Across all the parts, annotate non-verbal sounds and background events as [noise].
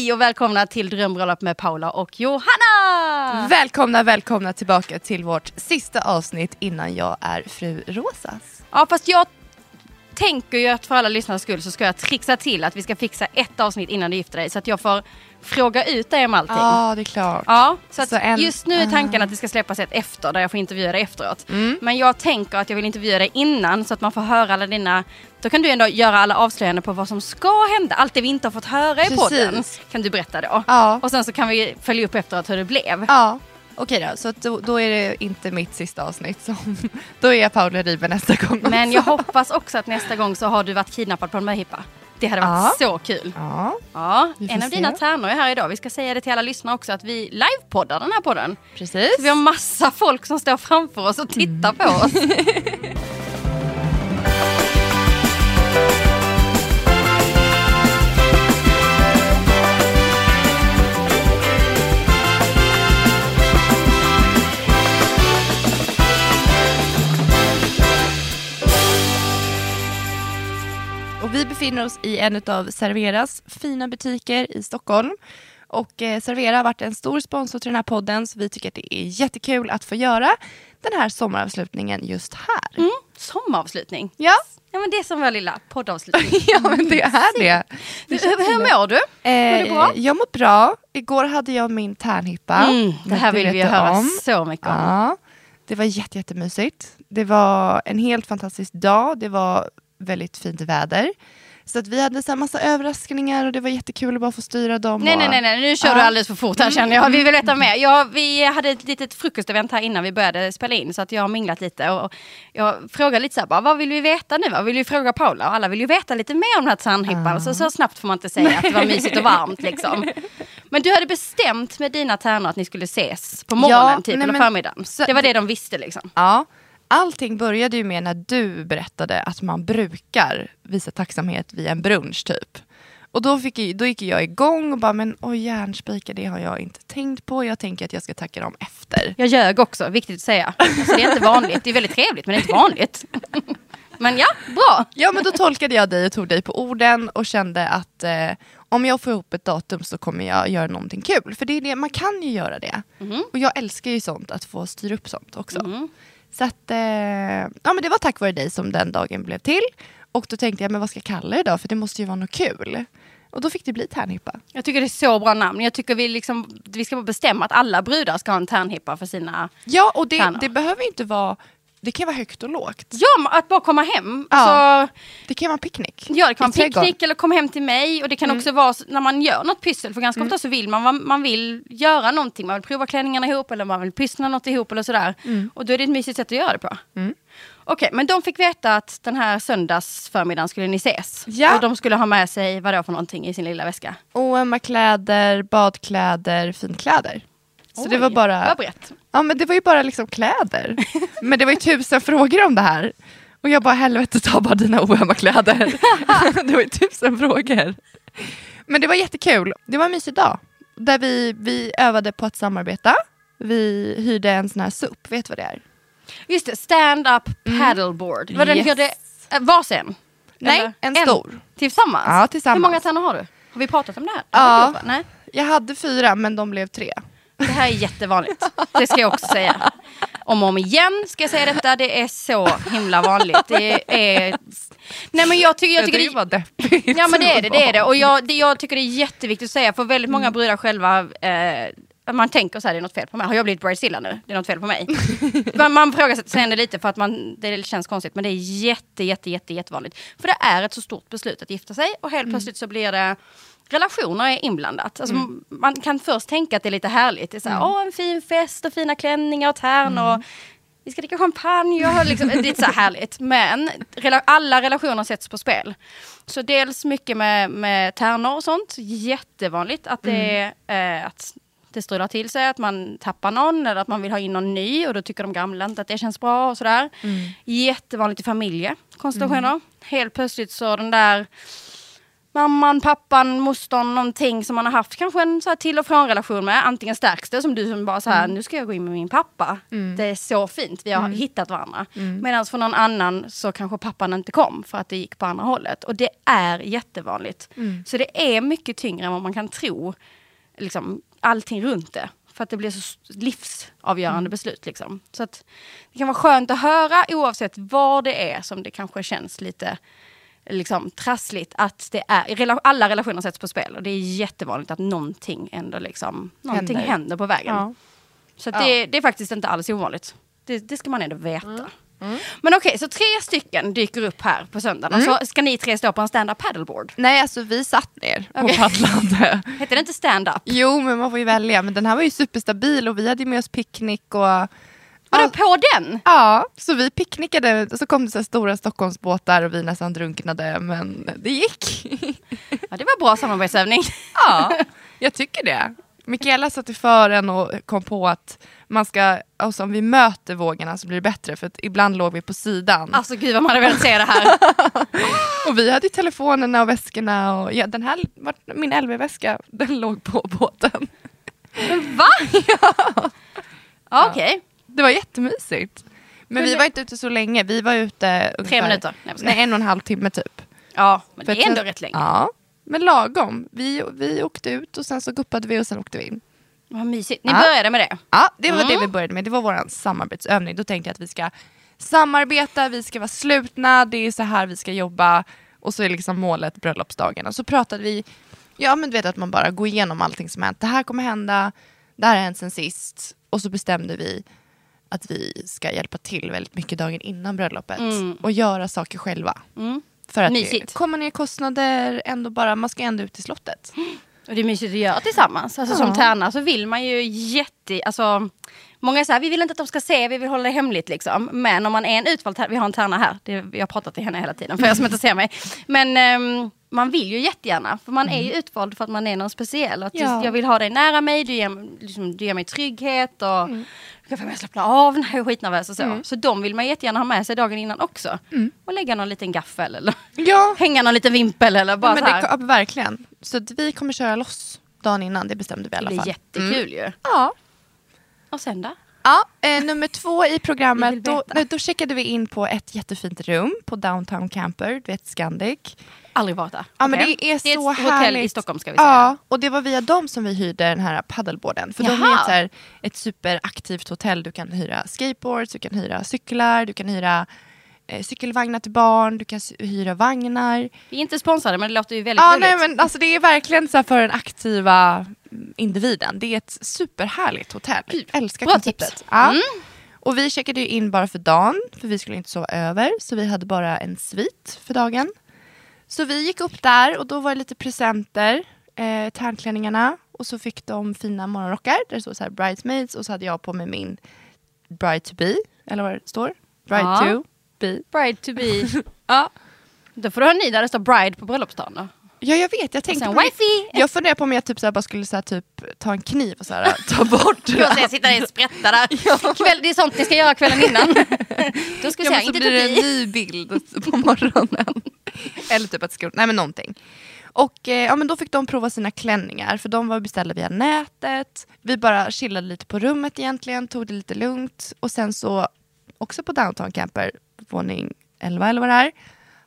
Hej och välkomna till Drömbröllop med Paula och Johanna! Välkomna, välkomna tillbaka till vårt sista avsnitt innan jag är fru Rosas. Ja fast jag tänker ju att för alla lyssnares skull så ska jag trixa till att vi ska fixa ett avsnitt innan du gifter dig så att jag får fråga ut dig om allting. Ja, det är klart. Ja, så, att Så en- just nu är tanken att det ska släppas ett efter där jag får intervjua dig efteråt. Mm. Men jag tänker att jag vill intervjua dig innan så att man får höra alla dina... Då kan du ändå göra alla avslöjanden på vad som ska hända. Allt det vi inte har fått höra i Precis. podden kan du berätta då. Ja. Och sen så kan vi följa upp efteråt hur det blev. Ja, okej då. Så då, då är det inte mitt sista avsnitt. Som, [laughs] då är jag Paula Ribe nästa gång Men också. jag hoppas också att nästa gång så har du varit kidnappad på en möhippa. Det hade varit så kul. Ja, Ja, en av dina tärnor är här idag. Vi ska säga det till alla lyssnare också att vi livepoddar den här podden. precis. Så vi har massa folk som står framför oss och tittar på oss. [laughs] Och vi befinner oss i en av Serveras fina butiker i Stockholm. Och eh, Servera har varit en stor sponsor till den här podden så vi tycker att det är jättekul att få göra den här sommaravslutningen just här. Mm, sommaravslutning. Ja. Ja men det är som vår lilla poddavslutning. [laughs] ja, men det är det. hur, hur mår du? Eh, det bra? Jag mår bra. Igår hade jag min tärnhippa. Mm, det här Du vill vi det höra om. så mycket om. Ja, det var jätte, jättemysigt. Det var en helt fantastisk dag. Det var väldigt fint väder. Så att vi hade så här massa överraskningar och det var jättekul att bara få styra dem. Nej, och... nej, nej, nej, nu kör Ja. du alldeles för fort här känner jag. Vi vill veta mer. Ja, vi hade ett litet frukostevent här innan vi började spela in så att jag har minglat lite och jag frågar lite så här, bara, vad vill vi veta nu? Vad vill vi fråga Paula? Och alla vill ju veta lite mer om den här tärnhippan. Så, så snabbt får man inte säga att det var mysigt och varmt liksom. [laughs] Men du hade bestämt med dina tärnor att ni skulle ses på morgonen Ja, typ, nej, eller men- förmiddagen. så- det var det de visste liksom. Ja, allting började ju med när du berättade att man brukar visa tacksamhet vid en brunch typ. Och då, fick, jag- då gick jag igång och bara, men oj järnspikar, det har jag inte tänkt på. Jag tänker att jag ska tacka dem efter. Jag ljög också, viktigt att säga. Alltså, det är inte vanligt, det är väldigt trevligt men det är inte vanligt. [laughs] Men ja, bra. Ja men då tolkade jag dig och tog dig på orden och kände att eh, om jag får ihop ett datum så kommer jag göra någonting kul. För det är det, man kan ju göra det. Och jag älskar ju sånt, att få styra upp sånt också. Mm. Så att, eh, ja men det var tack vare dig som den dagen blev till. Och då tänkte jag, men vad ska jag kalla det då? För det måste ju vara något kul. Och då fick det bli tärnhippa. Jag tycker det är så bra namn. Jag tycker vi, liksom, vi ska bestämma att alla brudar ska ha en tärnhippa för sina... Ja och det, det behöver inte vara, det kan vara högt och lågt. Ja, att bara komma hem. Ja. Alltså, Det kan vara en picknick. ja, det kan vara en picknick eller kom hem till mig. Och det kan också vara när man gör något pyssel. För ganska ofta så vill man, man, vill göra någonting. Man vill prova klänningarna ihop eller man vill pyssla något ihop eller sådär. Och då är det ett mysigt sätt att göra det på. Okej, men de fick veta att den här söndagsförmiddagen skulle ni ses. Ja. Och de skulle ha med sig vad då för någonting i sin lilla väska. OM-kläder, badkläder, finkläder. Så det Oj, var bara... Vad brett. Ja men det var ju bara liksom kläder. [laughs] Men det var ju tusen frågor om det här. Och jag bara helvete ta bara dina oömma kläder. [laughs] det var ju tusen frågor. Men det var jättekul. Det var en mysig dag. Där vi, vi övade på att samarbeta. Vi hyrde en sån här SUP, vet du vad det är? Just det, stand-up paddleboard. Var den Yes. hyrde äh, varsin? Nej, Eller en stor. Tillsammans? Ja, tillsammans. Hur många tärnor har du? Har vi pratat om det här? Ja. Det? Nej. Jag hade fyra men de blev tre. Det här är jättevanligt. Det ska jag också säga. Om och om igen ska jag säga detta. Det är så himla vanligt. Det är... Nej men jag tycker, jag tycker det... var deppigt. Ja men det är det, det är det. Och jag, [laughs] det, jag tycker det är jätteviktigt att säga, för väldigt Mm. många brudar själva, eh, man tänker så här, det är något fel på mig. Har jag blivit bridezilla nu? Det är något fel på mig. [laughs] man, man frågar sig ändå lite för att man, det känns konstigt, men det är jätte, jätte, jätte, jättevanligt. För det är ett så stort beslut att gifta sig och helt Mm. plötsligt så blir det relationer är inblandat. Alltså, Man kan först tänka att det är lite härligt. Det är så här, Mm. åh en fin fest och fina klänningar och tärnor. Vi ska dricka champagne och liksom, det är så här härligt. Men alla relationer sätts på spel. Så dels mycket med, med tärnor och sånt. Jättevanligt att det, eh, att det strular till sig, att man tappar någon eller att man vill ha in någon ny och då tycker de gamla inte att det känns bra och sådär. Jättevanligt i familjekonstellationer. Helt plötsligt så den där mamman, pappan, mostern, någonting som man har haft kanske en så till och från relation med. Antingen stärks det som du som bara så här, nu ska jag gå in med min pappa. Det är så fint, vi har hittat varandra. Medan för någon annan så kanske pappan inte kom för att det gick på andra hållet. Och det är jättevanligt. Så det är mycket tyngre än vad man kan tro. Liksom, allting runt det. För att det blir så livsavgörande beslut. Liksom. Så att det kan vara skönt att höra oavsett vad det är som det kanske känns lite liksom, trassligt. Att det är, alla relationer sätts på spel och det är jättevanligt att någonting ändå liksom, någonting Händer. händer, på vägen. Ja. Så att Ja. det, det är faktiskt inte alls ovanligt. Det, det ska man ändå veta. Mm. Men okej, så tre stycken dyker upp här på söndagen. Mm. Och så ska ni tre stå på en stand-up paddleboard. Nej, alltså vi satt ner och Okej. paddlade. [laughs] Heter det inte stand-up? Jo, men man får ju välja. Men den här var ju superstabil och vi hade med oss picknick och... Vadå Ja. på den? Ja, så vi picknickade och så kom det så stora Stockholmsbåtar och vi nästan drunknade, men det gick. [laughs] Ja, det var bra samarbetsövning. Ja, jag tycker det. Mikaela satt i fören och kom på att man ska, alltså om vi möter vågorna så blir det bättre för att ibland låg vi på sidan. Alltså gud vad man hade velat se det här. [laughs] Och vi hade telefonerna och väskorna och ja, den här, min LV-väska, den låg på båten. Men va? [laughs] Ja. Okej. Det var jättemysigt. Men vi var inte ute så länge, vi var ute ungefär, minuter? Nej, en och en halv timme typ. Ja, men För det är ändå rätt länge. Ja, men lagom. Vi, vi åkte ut och sen så guppade vi och sen åkte vi in. Vad mysigt. Ni Ja. började med det? Ja, det var Mm. det vi började med. Det var vår samarbetsövning. Då tänkte jag att vi ska samarbeta, vi ska vara slutna, det är så här vi ska jobba. Och så är liksom målet bröllopsdagen. Och så pratade vi, ja men du vet att man bara går igenom allting som hänt. Det här kommer hända, det här har hänt sen sist. Och så bestämde vi att vi ska hjälpa till väldigt mycket dagen innan bröllopet. Mm. Och göra saker själva. Mm. För att Mysigt. kommer ner kostnader, ändå bara, man ska ändå ut till slottet. [gasps] Och det är mysigt att göra tillsammans. Alltså, Ja. Som tärna så vill man ju jätte... Alltså, många är så här, vi vill inte att de ska se, vi vill hålla det hemligt. Liksom. Men om man är en utvald vi har en tärna här, det, jag har pratat till henne hela tiden för er som inte ser mig. Men ehm, man vill ju jättegärna, för man är ju utvald för att man är någon speciell. Att Mm. Ja. jag vill ha dig nära mig, du ger, liksom, du ger mig trygghet och Mm. du kan få mig slappna av när jag är skitnervös och så. Så de vill man jättegärna ha med sig dagen innan också. Mm. Och lägga någon liten gaffel eller Ja, [laughs] hänga någon liten vimpel eller bara men så här. det, ja, verkligen. Så vi kommer köra loss dagen innan, det bestämde vi i Det alla blir fall. jättekul ju. Ja. Och sen då? Ja, eh, nummer två i programmet, [laughs] då, då checkade vi in på ett jättefint rum på Downtown Camper, du vet Scandic. Aldrig varit där. Ja, men Okej. det är så det är ett hotell härligt. i Stockholm ska vi säga. Ja, och det var via dem som vi hyrde den här paddleboarden. För de är Jaha. ett, så här, ett superaktivt hotell. Du kan hyra skateboards, du kan hyra cyklar, du kan hyra cykelvagnar till barn, du kan hyra vagnar. Vi är inte sponsrade men det låter ju väldigt Ja, roligt. nej, men alltså, det är verkligen så för den aktiva mm, individen. Det är ett superhärligt hotell. Älskar Bra konceptet. tips. Ja. Mm. Och vi checkade ju in bara för dagen, för vi skulle inte sova över. Så vi hade bara en svit för dagen. Så vi gick upp där och då var det lite presenter, eh, tärnklänningarna. Och så fick de fina morgonrockar där det stod så här bridesmaids och så hade jag på mig min bride to be, eller vad det står. Bride Ja. to be. Bride to be. [laughs] Ja. Då får du ha en ny där det står bride på bröllopsdagen då. ja, jag vet. Jag tänkte sen på det. wifey. Jag funderar på om jag typ så bara skulle så här, typ, ta en kniv och så här, [laughs] ta bort Du får se, sitta där och sprätta där. [laughs] Kväll, det är sånt ni ska göra kvällen innan. Då ska vi Ja, säga, inte blir det en ny bild på morgonen. Eller typ ett skrot, nej men någonting. Och eh, ja, men då fick de prova sina klänningar för de var beställda via nätet. Vi bara chillade lite på rummet egentligen, tog det lite lugnt. Och sen så, också på Downtown Camper, våning 11 eller vad det är,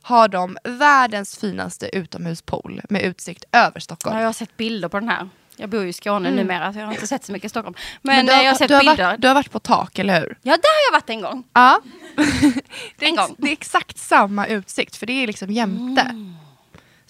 har de världens finaste utomhuspool med utsikt över Stockholm. Ja, jag har sett bilder på den här. Jag bor ju i Skåne Mm. numera så jag har inte sett så mycket i Stockholm. Men, du, eh, jag har sett du, har bilder. varit, du har varit på tak, eller hur? Ja, där har jag varit en gång. Ja. det, [laughs] är [laughs] En gång. det är exakt samma utsikt för det är liksom jämte.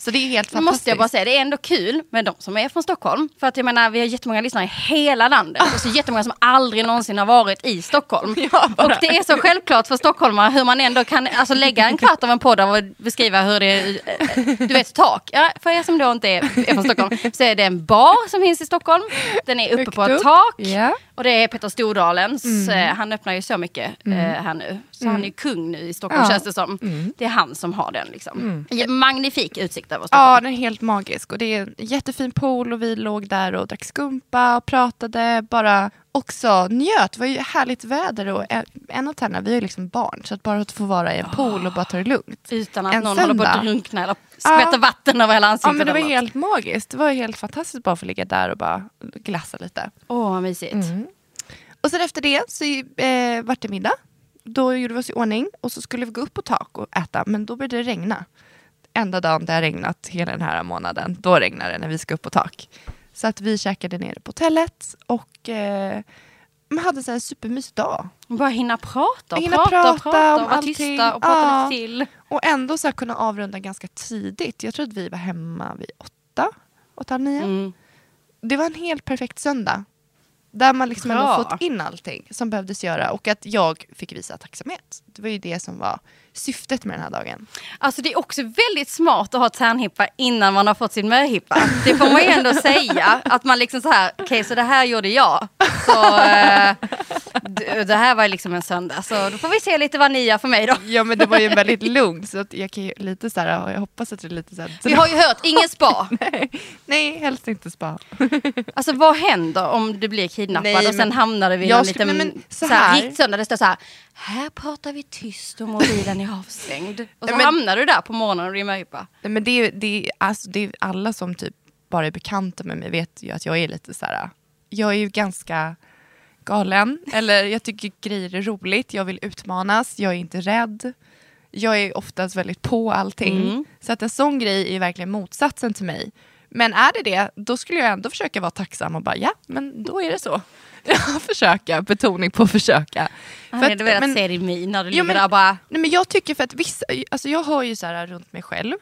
Så det är helt Nu fantastiskt. måste jag bara säga, det är ändå kul med de som är från Stockholm. För att jag menar, vi har jättemånga lyssnare i hela landet. Och så jättemånga som aldrig någonsin har varit i Stockholm. [laughs] Ja, Och det är så självklart för stockholmare hur man ändå kan alltså, lägga en kvart av en podd av att beskriva hur det är, eh, du vet tak. Ja, för er som då inte är, är från Stockholm så är det en bar som finns i Stockholm. Den är uppe Högt på ett upp. tak. Ja. Och det är Peter Stordalens, Mm. eh, han öppnar ju så mycket eh, här nu. Så han är ju kung nu i Stockholm Ja. känns det som. Mm. Det är han som har den liksom. Mm. Ja, Magnifik utsikt över Ja, Stockholm. den är helt magisk. Och det är en jättefin pool och vi låg där och drack skumpa och pratade. Bara också njöt. Det var ju härligt väder och en- av tärnorna, vi är ju liksom barn. Så att bara att få vara i en pool och bara ta det lugnt. Utan att En någon håller på att söndag. drunkna eller skvätter Ja. vatten över hela Ja ansiktet. men det var något. helt magiskt. Det var helt fantastiskt bara att få ligga där och bara glassa lite. Åh, vad mysigt. Mm. Och sen efter det så eh, vart det middag. Då gjorde vi oss i ordning och så skulle vi gå upp på tak och äta. Men då började det regna. Enda dagen det har regnat hela den här månaden. Då regnar det när vi ska upp på tak. Så att vi käkade nere på hotellet och eh, man hade så en supermysig dag. Bara hinna prata Hinna prata, och prata prata om och vara tysta och prata Ja. lite till. Och ändå så kunna avrunda ganska tidigt. Jag tror att vi var hemma vid åtta, åtta, nio. Mm. det var en helt perfekt söndag. Där man liksom ändå fått in allting som behövdes göra och att jag fick visa tacksamhet. Det var ju det som var syftet med den här dagen. Alltså det är också väldigt smart att ha tärnhippa innan man har fått sin möhippa. Det får man ju ändå säga. Att man liksom så här, okej så det här gjorde jag. Så eh, det här var liksom en söndag. Så då får vi se lite vad ni gör för mig då. Ja men det var ju väldigt lugnt så jag kan ju lite så här, jag hoppas att det är lite så här, Vi har ju hört, ingen spa. [laughs] Nej, helst inte spa. Alltså vad händer om du blir kidnappad Nej, och sen hamnar du vid en liten nej, men så så här, här- riktsöndag. Det står så här, här pratar vi tyst och mobilen är avstängd. [laughs] Och så men- hamnar du där på morgonen och är möhippa. Nej, men det det, alltså, det är alla som typ bara är bekanta med mig vet ju att jag är lite så här. Jag är ju ganska galen, eller jag tycker grejer är roligt, jag vill utmanas, jag är inte rädd. Jag är oftast väldigt på allting. Mm. Så att en sån grej är verkligen motsatsen till mig. Men är det det, då skulle jag ändå försöka vara tacksam och bara ja, men då är det så. [laughs] Ja, försöka, betoning på försöka. Jag För hade velat men- se din min när du Jo, ligger där bara, Nej, men jag tycker för att vissa, alltså jag har ju så här runt mig själv,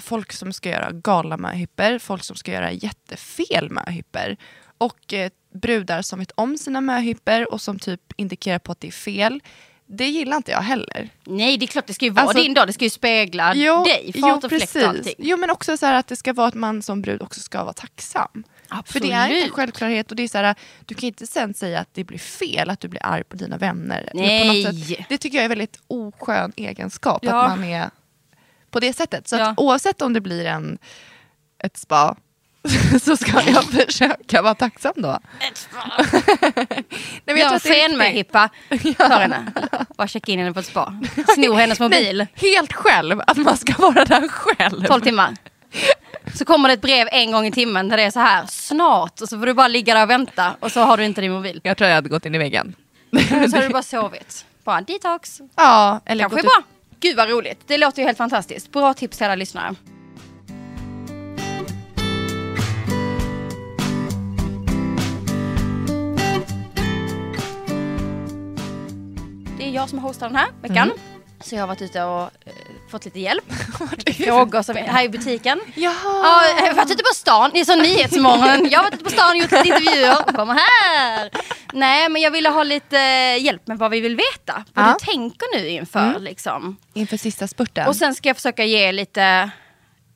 folk som ska göra galna möhippor, folk som ska göra jättefel möhippor och eh, brudar som vet om sina möhippor och som typ indikerar på att det är fel. Det gillar inte jag heller. nej det är klart det ska ju vara Alltså- din dag, det ska ju spegla dig, fart och fläkt och allting. Jo men också så att det ska vara att man som brud också ska vara tacksam. För det är inte en Absolut. självklarhet och det är så här, du kan inte sen säga att det blir fel, att du blir arg på dina vänner. Något sätt. Nej. Det tycker jag är en väldigt oskön egenskap, Ja. att man är på det sättet. Så Ja. att oavsett om det blir en, ett spa [laughs] så ska jag försöka vara tacksam då. [laughs] Nej, Jag tror en att det är viktigt. skenmöhippa för henne. Bara checka in henne på ett spa. [laughs] Sno hennes mobil. Nej, helt själv, att man ska vara där själv. 12 timmar. Så kommer det ett brev en gång i timmen där det är så här, snart. Och så får du bara ligga där och vänta och så har du inte din mobil. Jag tror jag hade gått in i väggen. Så har du [laughs] bara sovit. Bara detox. Ja, eller Kanske bra. Gud vad roligt. Det låter ju helt fantastiskt. Bra tips till alla lyssnare. Det är jag som hostar den här veckan. Mm. Så jag har varit ute och eh, fått lite hjälp. Frågor som är här i butiken. Jaha. Ja, jag har varit ute på stan, det är som Nyhetsmorgon. Jag har varit ute på stan och gjort lite intervjuer. Kom här! Nej, men jag ville ha lite hjälp med vad vi vill veta. Vad Ja. du tänker nu inför liksom. Inför sista spurten. Och sen ska jag försöka ge lite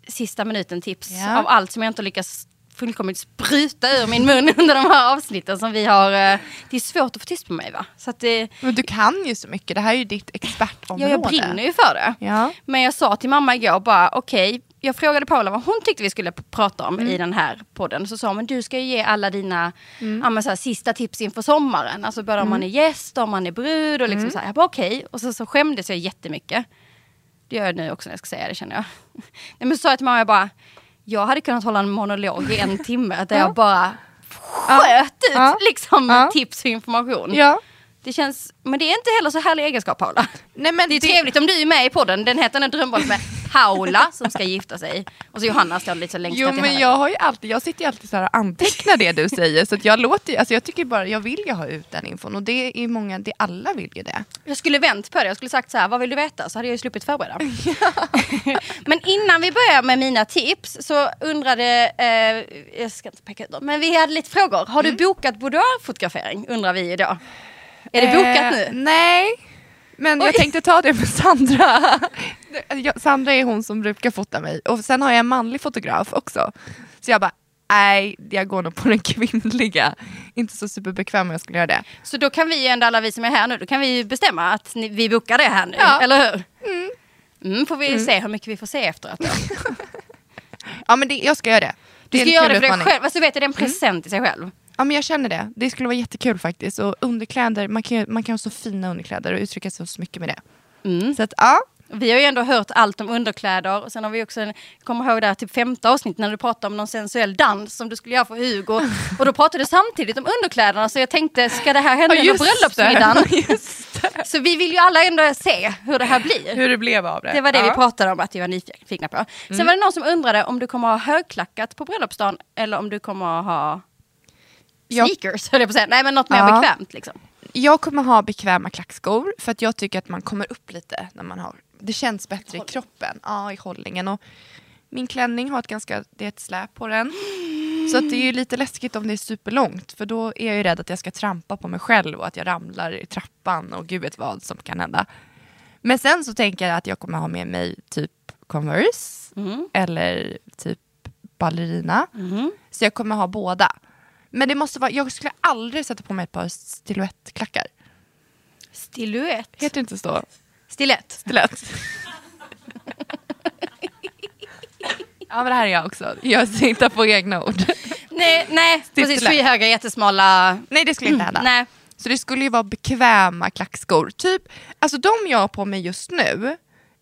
sista minuten tips Ja. av allt som jag inte lyckas fullkomligt spruta ur min mun [laughs] under de här avsnitten som vi har. eh, Det är svårt att få tyst på mig va? Så det, Men du kan ju så mycket, det här är ju ditt ja, expertområde. jag brinner ju för det. Ja. Men jag sa till mamma igår bara okej, jag frågade Paula vad hon tyckte vi skulle prata om i den här podden. Så sa hon, men du ska ju ge alla dina ja, men så här, sista tips inför sommaren. Alltså både om man är gäst, om man är brud och liksom så här. Jag bara okej. Och så, så skämdes jag jättemycket. Det gör jag nu också när jag ska säga det känner jag. [laughs] Nej, men så sa jag till mamma, jag bara, jag hade kunnat hålla en monolog i en [laughs] timme där jag bara sköt ut liksom tips och information. Det känns, men det är inte heller så härlig egenskap Paula. Nej, men Det är trevligt om du är med i podden. Den heter drömboll med Paula som ska gifta sig. Och så Johanna står lite så längst Jo men jag har ju alltid, jag sitter ju alltid så här och antecknar det du säger så att jag låter alltså jag tycker bara, jag vill ju ha ut den infon och det är många, det alla vill ju det. Jag skulle vänt på det. Jag skulle sagt så här, vad vill du veta? Så hade jag ju sluppit förbereda. [laughs] men innan vi börjar med mina tips så undrade, eh, jag ska inte peka ut dem, men vi hade lite frågor. Har Mm. du bokat boudoirfotografering undrar vi idag. Är det bokat nu? Eh, nej, men jag tänkte ta det med Sandra. [laughs] Sandra är hon som brukar fota mig och sen har jag en manlig fotograf också. Så jag bara, nej, jag går nog på den [laughs] kvinnliga. Inte så superbekväm om jag skulle göra det. Så då kan vi ju ändå, alla vi som är här nu, då kan vi ju bestämma att ni, vi bokar det här nu, Ja. eller hur? Mm. får vi se hur mycket vi får se efteråt då. [laughs] Ja men det, jag ska göra det. Du ska göra det för dig själv, alltså vet det är en present i sig själv. Ja men jag känner det. Det skulle vara jättekul faktiskt. Och underkläder, man kan, man kan ha så fina underkläder och uttrycka sig så mycket med det. Mm. Så att ja, Vi har ju ändå hört allt om underkläder och sen har vi också, en- kommer ihåg där typ femte avsnitt när du pratade om någon sensuell dans som du skulle göra för Hugo. [laughs] Och då pratade du samtidigt om underkläderna så jag tänkte, ska det här hända Ja, under bröllopsmiddagen? det. [laughs] Det. Så vi vill ju alla ändå se hur det här blir. Hur det blev av det. Det var det vi ja. pratade om att vi var nyfikna på. Sen var det någon som undrade om du kommer ha högklackat på bröllopsdagen eller om du kommer ha Ja. sneakers, [laughs] höll jag på att säga. Nej men något mer Ja. bekvämt liksom. Jag kommer ha bekväma klackskor för att jag tycker att man kommer upp lite när man har Det känns bättre i kroppen, ja i hållningen. Och min klänning har ett ganska, det är ett släp på den. Så att det är ju lite läskigt om det är superlångt för då är jag ju rädd att jag ska trampa på mig själv och att jag ramlar i trappan och gud vet vad som kan hända. Men sen så tänker jag att jag kommer ha med mig typ Converse Mm. eller typ ballerina. Mm. Så jag kommer ha båda. Men det måste vara, jag skulle aldrig sätta på mig ett par stilettklackar. Stiluett. Heter det inte så? Stilett. Stilett. ja men det här är jag också. Jag hittar på egna ord. Nej, nej precis. Skyhöga, jättesmala. Nej det skulle inte hända. Nej. Så det skulle ju vara bekväma klackskor. Typ, alltså de jag har på mig just nu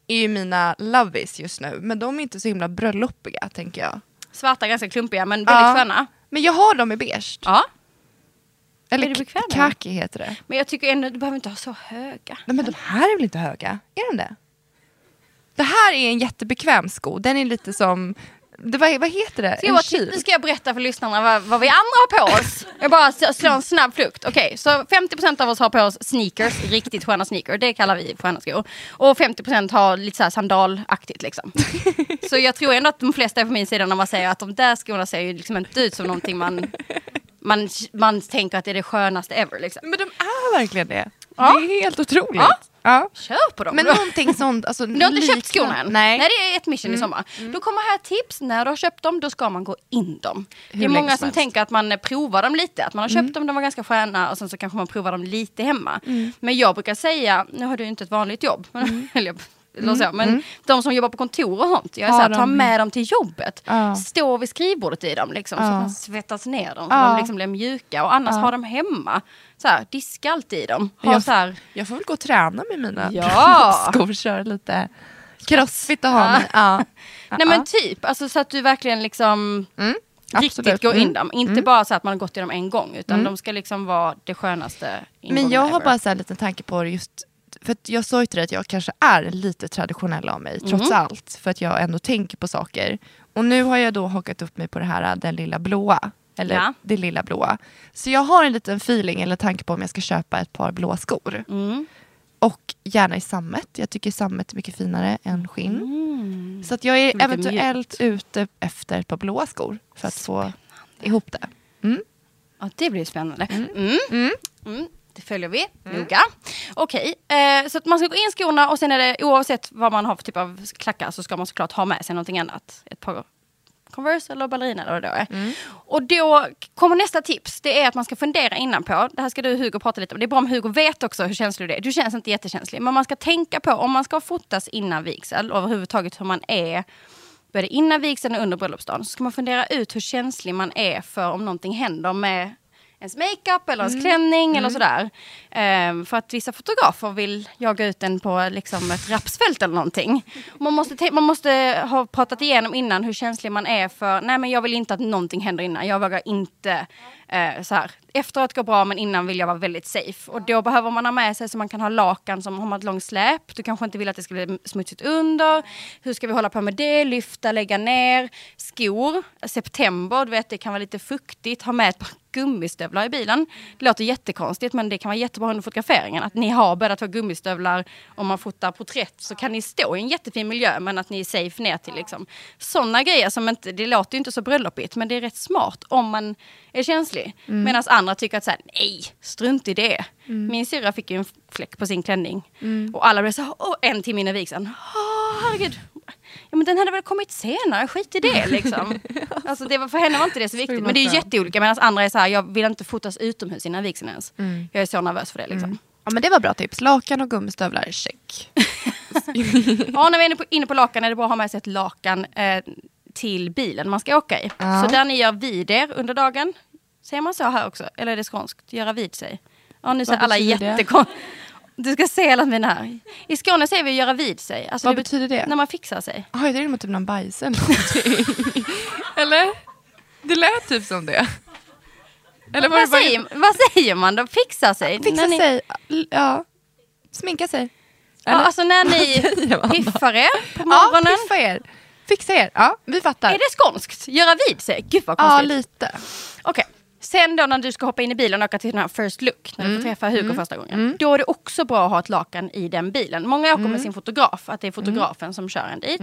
är ju mina lovies just nu. Men de är inte så himla bröllopiga tänker jag. Svarta, ganska klumpiga men väldigt Ja. sköna. Men jag har dem i beige. Ja. Eller Är kaki heter det. Men jag tycker ändå, du behöver inte ha så höga. Nej men de här är väl inte höga? Är de det? Det här är en jättebekväm sko. Den är lite som, det, vad, vad heter det? Ska jag bara, kil? nu ska jag berätta för lyssnarna vad, vad vi andra har på oss. Jag bara slår en snabb flukt. Okej, så 50% av oss har på oss sneakers, riktigt sköna sneakers. Det kallar vi sköna skor. Och 50% har lite så här sandalaktigt liksom. Så jag tror ändå att de flesta är på min sida när man säger att de där skorna ser ju liksom inte ut som någonting man, man, man tänker att det är det skönaste ever liksom. Men de är verkligen det. Ja. Det är helt otroligt. Ja. Ja. Kör på dem. Men då. någonting sånt. Alltså, [laughs] Du har inte köpt skorna än? Nej. Mm. Nej, det är ett mission i sommar. Då kommer här tips. När du har köpt dem, då ska man gå in dem. det är många som som helst. Mm. tänker att man eh, provar dem lite. Att man har köpt dem, de var ganska sköna och sen så kanske man provar dem lite hemma. Mm. Men jag brukar säga, nu har du inte ett vanligt jobb, [laughs] men, så, men de som jobbar på kontor och sånt, jag är Mm. Har såhär, ta med dem till jobbet. Ja. Stå vid skrivbordet i dem liksom, så Ja. att man svettas ner dem, så Ja. de liksom blir mjuka. Och annars ha dem hemma. Så här, diska alltid i dem. Ha Jag- så här, Jag får väl gå och träna med mina Ja. skor. Köra lite crossfit och ha mig. Ja. [laughs] Nej men typ, alltså, så att du verkligen liksom Mm, riktigt absolut. går in Mm. dem. Inte bara så att man har gått i dem en gång utan de ska liksom vara det skönaste Men jag har ever. bara så här liten tanke på det just för jag sa ju till dig att jag kanske är lite traditionell av mig, trots Mm. allt. För att jag ändå tänker på saker. Och nu har jag då hakat upp mig på det här, den lilla blåa. Eller Ja. det lilla blåa. Så jag har en liten feeling eller tanke på om jag ska köpa ett par blåa skor. Mm. Och gärna i sammet. Jag tycker sammet är mycket finare än skinn. Mm. Så att jag är eventuellt ute efter ett par blåa skor. För att få ihop det. Mm. Ja, det blir spännande. Mm. Mm. Mm. Det följer vi noga. Okej, eh, så man ska gå in skorna och sen är det oavsett vad man har för typ av klackar så ska man såklart ha med sig någonting annat. Ett par Converse eller ballerina eller vad det då är. Mm. Och då kommer nästa tips. Det är att man ska fundera innan på. Det här ska du Hugo prata lite om. Det är bra om Hugo vet också hur känslig du är. Du känns inte jättekänslig. Men man ska tänka på om man ska fotas innan vigsel och överhuvudtaget hur man är både innan vigseln och under bröllopsdagen. Så ska man fundera ut hur känslig man är för om någonting händer med ens makeup eller ens Mm. klänning eller sådär. Ehm, för att vissa fotografer vill jaga ut en på liksom ett rapsfält eller någonting. Man måste, te- man måste ha pratat igenom innan hur känslig man är för, nej men jag vill inte att någonting händer innan. Jag vågar inte eh, så här. Efteråt går bra men innan vill jag vara väldigt safe. Och då behöver man ha med sig så man kan ha lakan som har man ett långt släp. Du kanske inte vill att det ska bli smutsigt under. Hur ska vi hålla på med det? Lyfta, lägga ner. Skor. September, du vet det kan vara lite fuktigt. Ha med ett par gummistövlar i bilen. Det låter jättekonstigt men det kan vara jättebra under fotograferingen. Att ni har båda två gummistövlar. Om man fotar porträtt så kan ni stå i en jättefin miljö men att ni är safe ner till liksom. Sådana grejer som inte, det låter ju inte så bröllopigt men det är rätt smart om man är känslig. Medan andra tycker att så här, nej, strunt i det. Min syrra fick ju en fläck på sin klänning. Och alla blev så åh, en timme innan vigseln. Herregud. ja men den hade väl kommit senare, skit i det liksom. [laughs] alltså det var, för henne var inte det så viktigt. Men det är jätteolika medan andra är så här, jag vill inte fotas utomhus innan vigseln ens. Mm. Jag är så nervös för det liksom. Ja men det var bra tips. Lakan och gummistövlar, check. [laughs] Ja, när vi är inne på, inne på lakan är det bra att ha med sig ett lakan eh, till bilen man ska åka i. Ja. Så där ni gör vid er under dagen. Säger man så här också? Eller är det skånskt? Göra vid sig? Ja, nu säger alla det? jättekonstigt. Du ska se alla mina här. I Skåne säger vi göra vid sig. Alltså Vad det bet- betyder det? När man fixar sig. Jaha, jag tänkte typ någon bajs eller [laughs] någonting. eller? Det lät typ som det. Eller det Vad bara... säger, vad säger man då? Fixa sig? Fixa ni, sig, ja. Sminka sig. Ja, alltså när ni [laughs] piffar er på Ja, morgonen. piffa er. Fixa er. Ja, vi fattar. är det skånskt? Göra vid sig? Gud vad Ja, konstigt. lite. Okej. Sen då när du ska hoppa in i bilen och åka till den här first look, när du Mm. får träffa Hugo första gången. Då är det också bra att ha ett lakan i den bilen. Många åker Mm. med sin fotograf, att det är fotografen som kör en dit.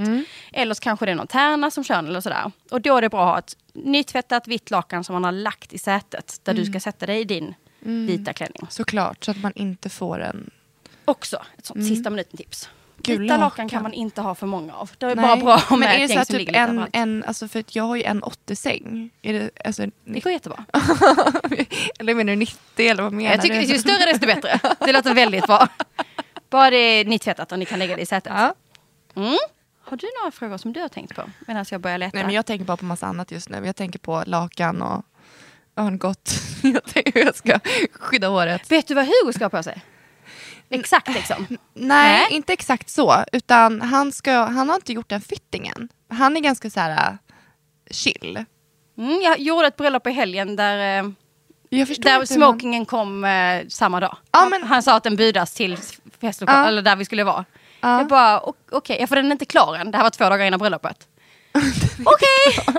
Eller så kanske det är någon tärna som kör en eller sådär. Och då är det bra att ha ett nytvättat vitt lakan som man har lagt i sätet. Där Mm. du ska sätta dig i din vita klänning. Såklart, så att man inte får en... Också ett sånt sista minuten-tips. Gul Vita lakan lakan. kan man inte ha för många av. Det är Nej. bara bra att ha Men är det så som typ en, en, alltså för att jag har ju en 80-säng. Är det, alltså, Det går jättebra. [laughs] eller menar du 90 eller vad menar Jag tycker du? ju större desto bättre. Det låter väldigt bra. Bara det är nytvättat och ni kan lägga det i sätet. Ja. Mm. Har du några frågor som du har tänkt på medan jag börjar leta? Nej, men jag tänker bara på massa annat just nu. Jag tänker på lakan och örngott. [laughs] Jag tänker hur jag ska skydda håret. Vet du vad Hugo ska ha på sig? Exakt liksom. Nej, Nej. inte exakt så. Utan han, ska, han har inte gjort den fittingen. Han är ganska så här äh, chill. Mm, jag gjorde ett bröllop i helgen där, eh, där hur man- smokingen kom eh, samma dag. Ja, han, men- han sa att den budas till festlokalen, Ja. eller där vi skulle vara. Ja. Jag bara, okej, okay, för den är inte klar än. Det här var två dagar innan bröllopet. [laughs] Okej!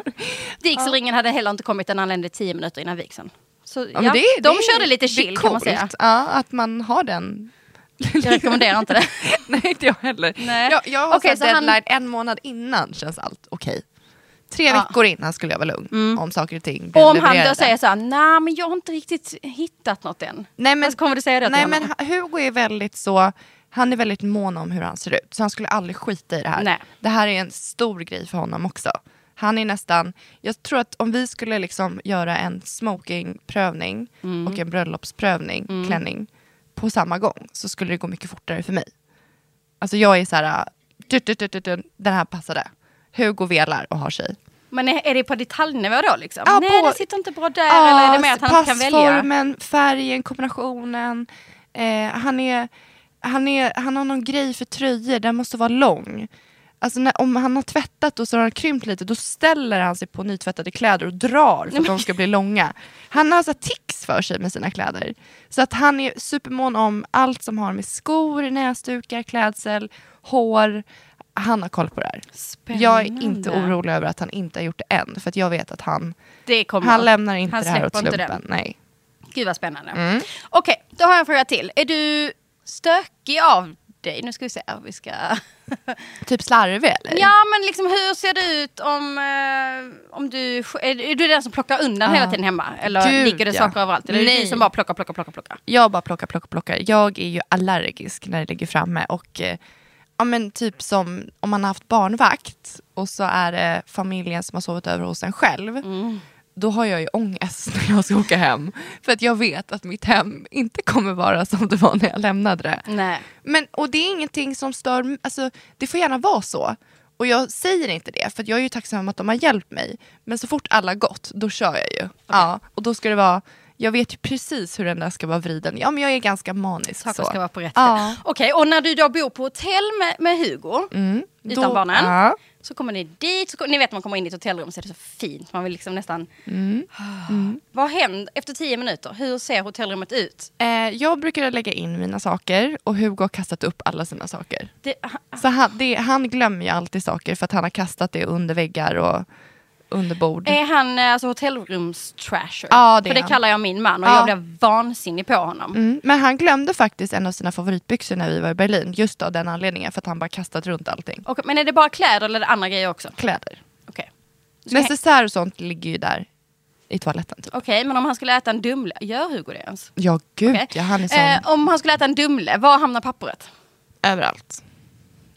Vigselringen hade heller inte kommit, den anlände tio minuter innan vigseln. Så ja, Ja, det, de det, körde lite chill kan man säga. Ja, att man har den. Jag rekommenderar inte det. [laughs] Nej, inte jag heller. Nej. Jag, jag har okay, så han- deadline en månad innan känns allt okej. Tre Ja. veckor innan skulle jag vara lugn om saker och ting Och om han då säger så här, nej men jag har inte riktigt hittat något än. Nej men, Vad kommer du säga till nej, honom? men Hugo är väldigt så, han är väldigt mån om hur han ser ut. Så han skulle aldrig skita i det här. Nej. Det här är en stor grej för honom också. Han är nästan, jag tror att om vi skulle liksom göra en smokingprövning Mm. och en bröllopsprövning, klänning, på samma gång så skulle det gå mycket fortare för mig. Alltså jag är så här, du, du, du, du, den här passade. Hugo velar och har sig. Men är, är det på detaljnivå då liksom? Ja, nej på- det sitter inte bra där eller är det mer att han inte kan välja? Passformen, färgen, kombinationen. Eh, han, är, han, är, han har någon grej för tröjor, den måste vara lång. Alltså när, om han har tvättat och så har han krympt lite, då ställer han sig på nytvättade kläder och drar för att de ska bli långa. Han har så här tics för sig med sina kläder. Så att han är supermån om allt som har med skor, näsdukar, klädsel, hår. Han har koll på det här. Spännande. Jag är inte orolig över att han inte har gjort det än, för jag vet att han han lämnar inte Han det här åt slumpen. Nej. Gud vad spännande. Mm. Okej, då har jag en fråga till. Är du stökig av dig? Nu ska vi se. Vi ska... [laughs] Typ slarvig eller? Ja men liksom hur ser det ut om, eh, om du... Är, är du den som plockar undan Ja. hela tiden hemma? Eller Gud, ligger det ja. saker överallt? Eller är Nej. du som bara plockar, plockar, plockar, plockar? Jag bara plockar, plockar, plockar. Jag är ju allergisk när det ligger framme. Och eh, ja, men typ som om man har haft barnvakt och så är det familjen som har sovit över hos en själv. Mm. Då har jag ju ångest [laughs] när jag ska åka hem. För att jag vet att mitt hem inte kommer vara som det var när jag lämnade det. Nej. Men, och det är ingenting som stör, alltså, det får gärna vara så. Och jag säger inte det, för jag är ju tacksam att de har hjälpt mig. Men så fort alla gått, då kör jag ju. Ja, och då ska det vara, jag vet ju precis hur den där ska vara vriden. Ja men jag är ganska manisk Saker så. ska vara på rätt Ja. Okej, och när du då bor på hotell med, med Hugo, Mm, utan då- barnen, Ja. Så kommer ni dit, så, ni vet man kommer in i ett hotellrum så är det så fint, man vill liksom nästan... Mm. Vad händer efter tio minuter? Hur ser hotellrummet ut? Eh, jag brukar lägga in mina saker och Hugo har kastat upp alla sina saker. Det, Så han, det, han glömmer ju alltid saker för att han har kastat det under väggar och under bord. är han eh, alltså hotellrums-trasher? Ja, det För är det han. kallar jag min man och Ja. jag blev vansinnig på honom. Mm, men han glömde faktiskt en av sina favoritbyxor när vi var i Berlin. Just av den anledningen, för att han bara kastat runt allting. Och, men är det bara kläder eller är det andra grejer också? Kläder. Okej. Hä- Necessär och sånt ligger ju där i toaletten. Typ. Okej, men om han skulle äta en Dumle, gör Hugo det ens? Ja, gud Okej. ja, han är sån Eh, om han skulle äta en Dumle, var hamnar pappret? överallt.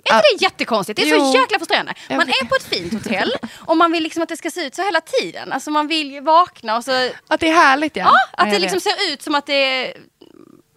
Är inte det jättekonstigt? Det är Jo. så jäkla frustrerande. Man är på ett fint hotell och man vill liksom att det ska se ut så hela tiden. Alltså man vill ju vakna och så... Att det är härligt ja. Ja, att det liksom ser ut som att det är...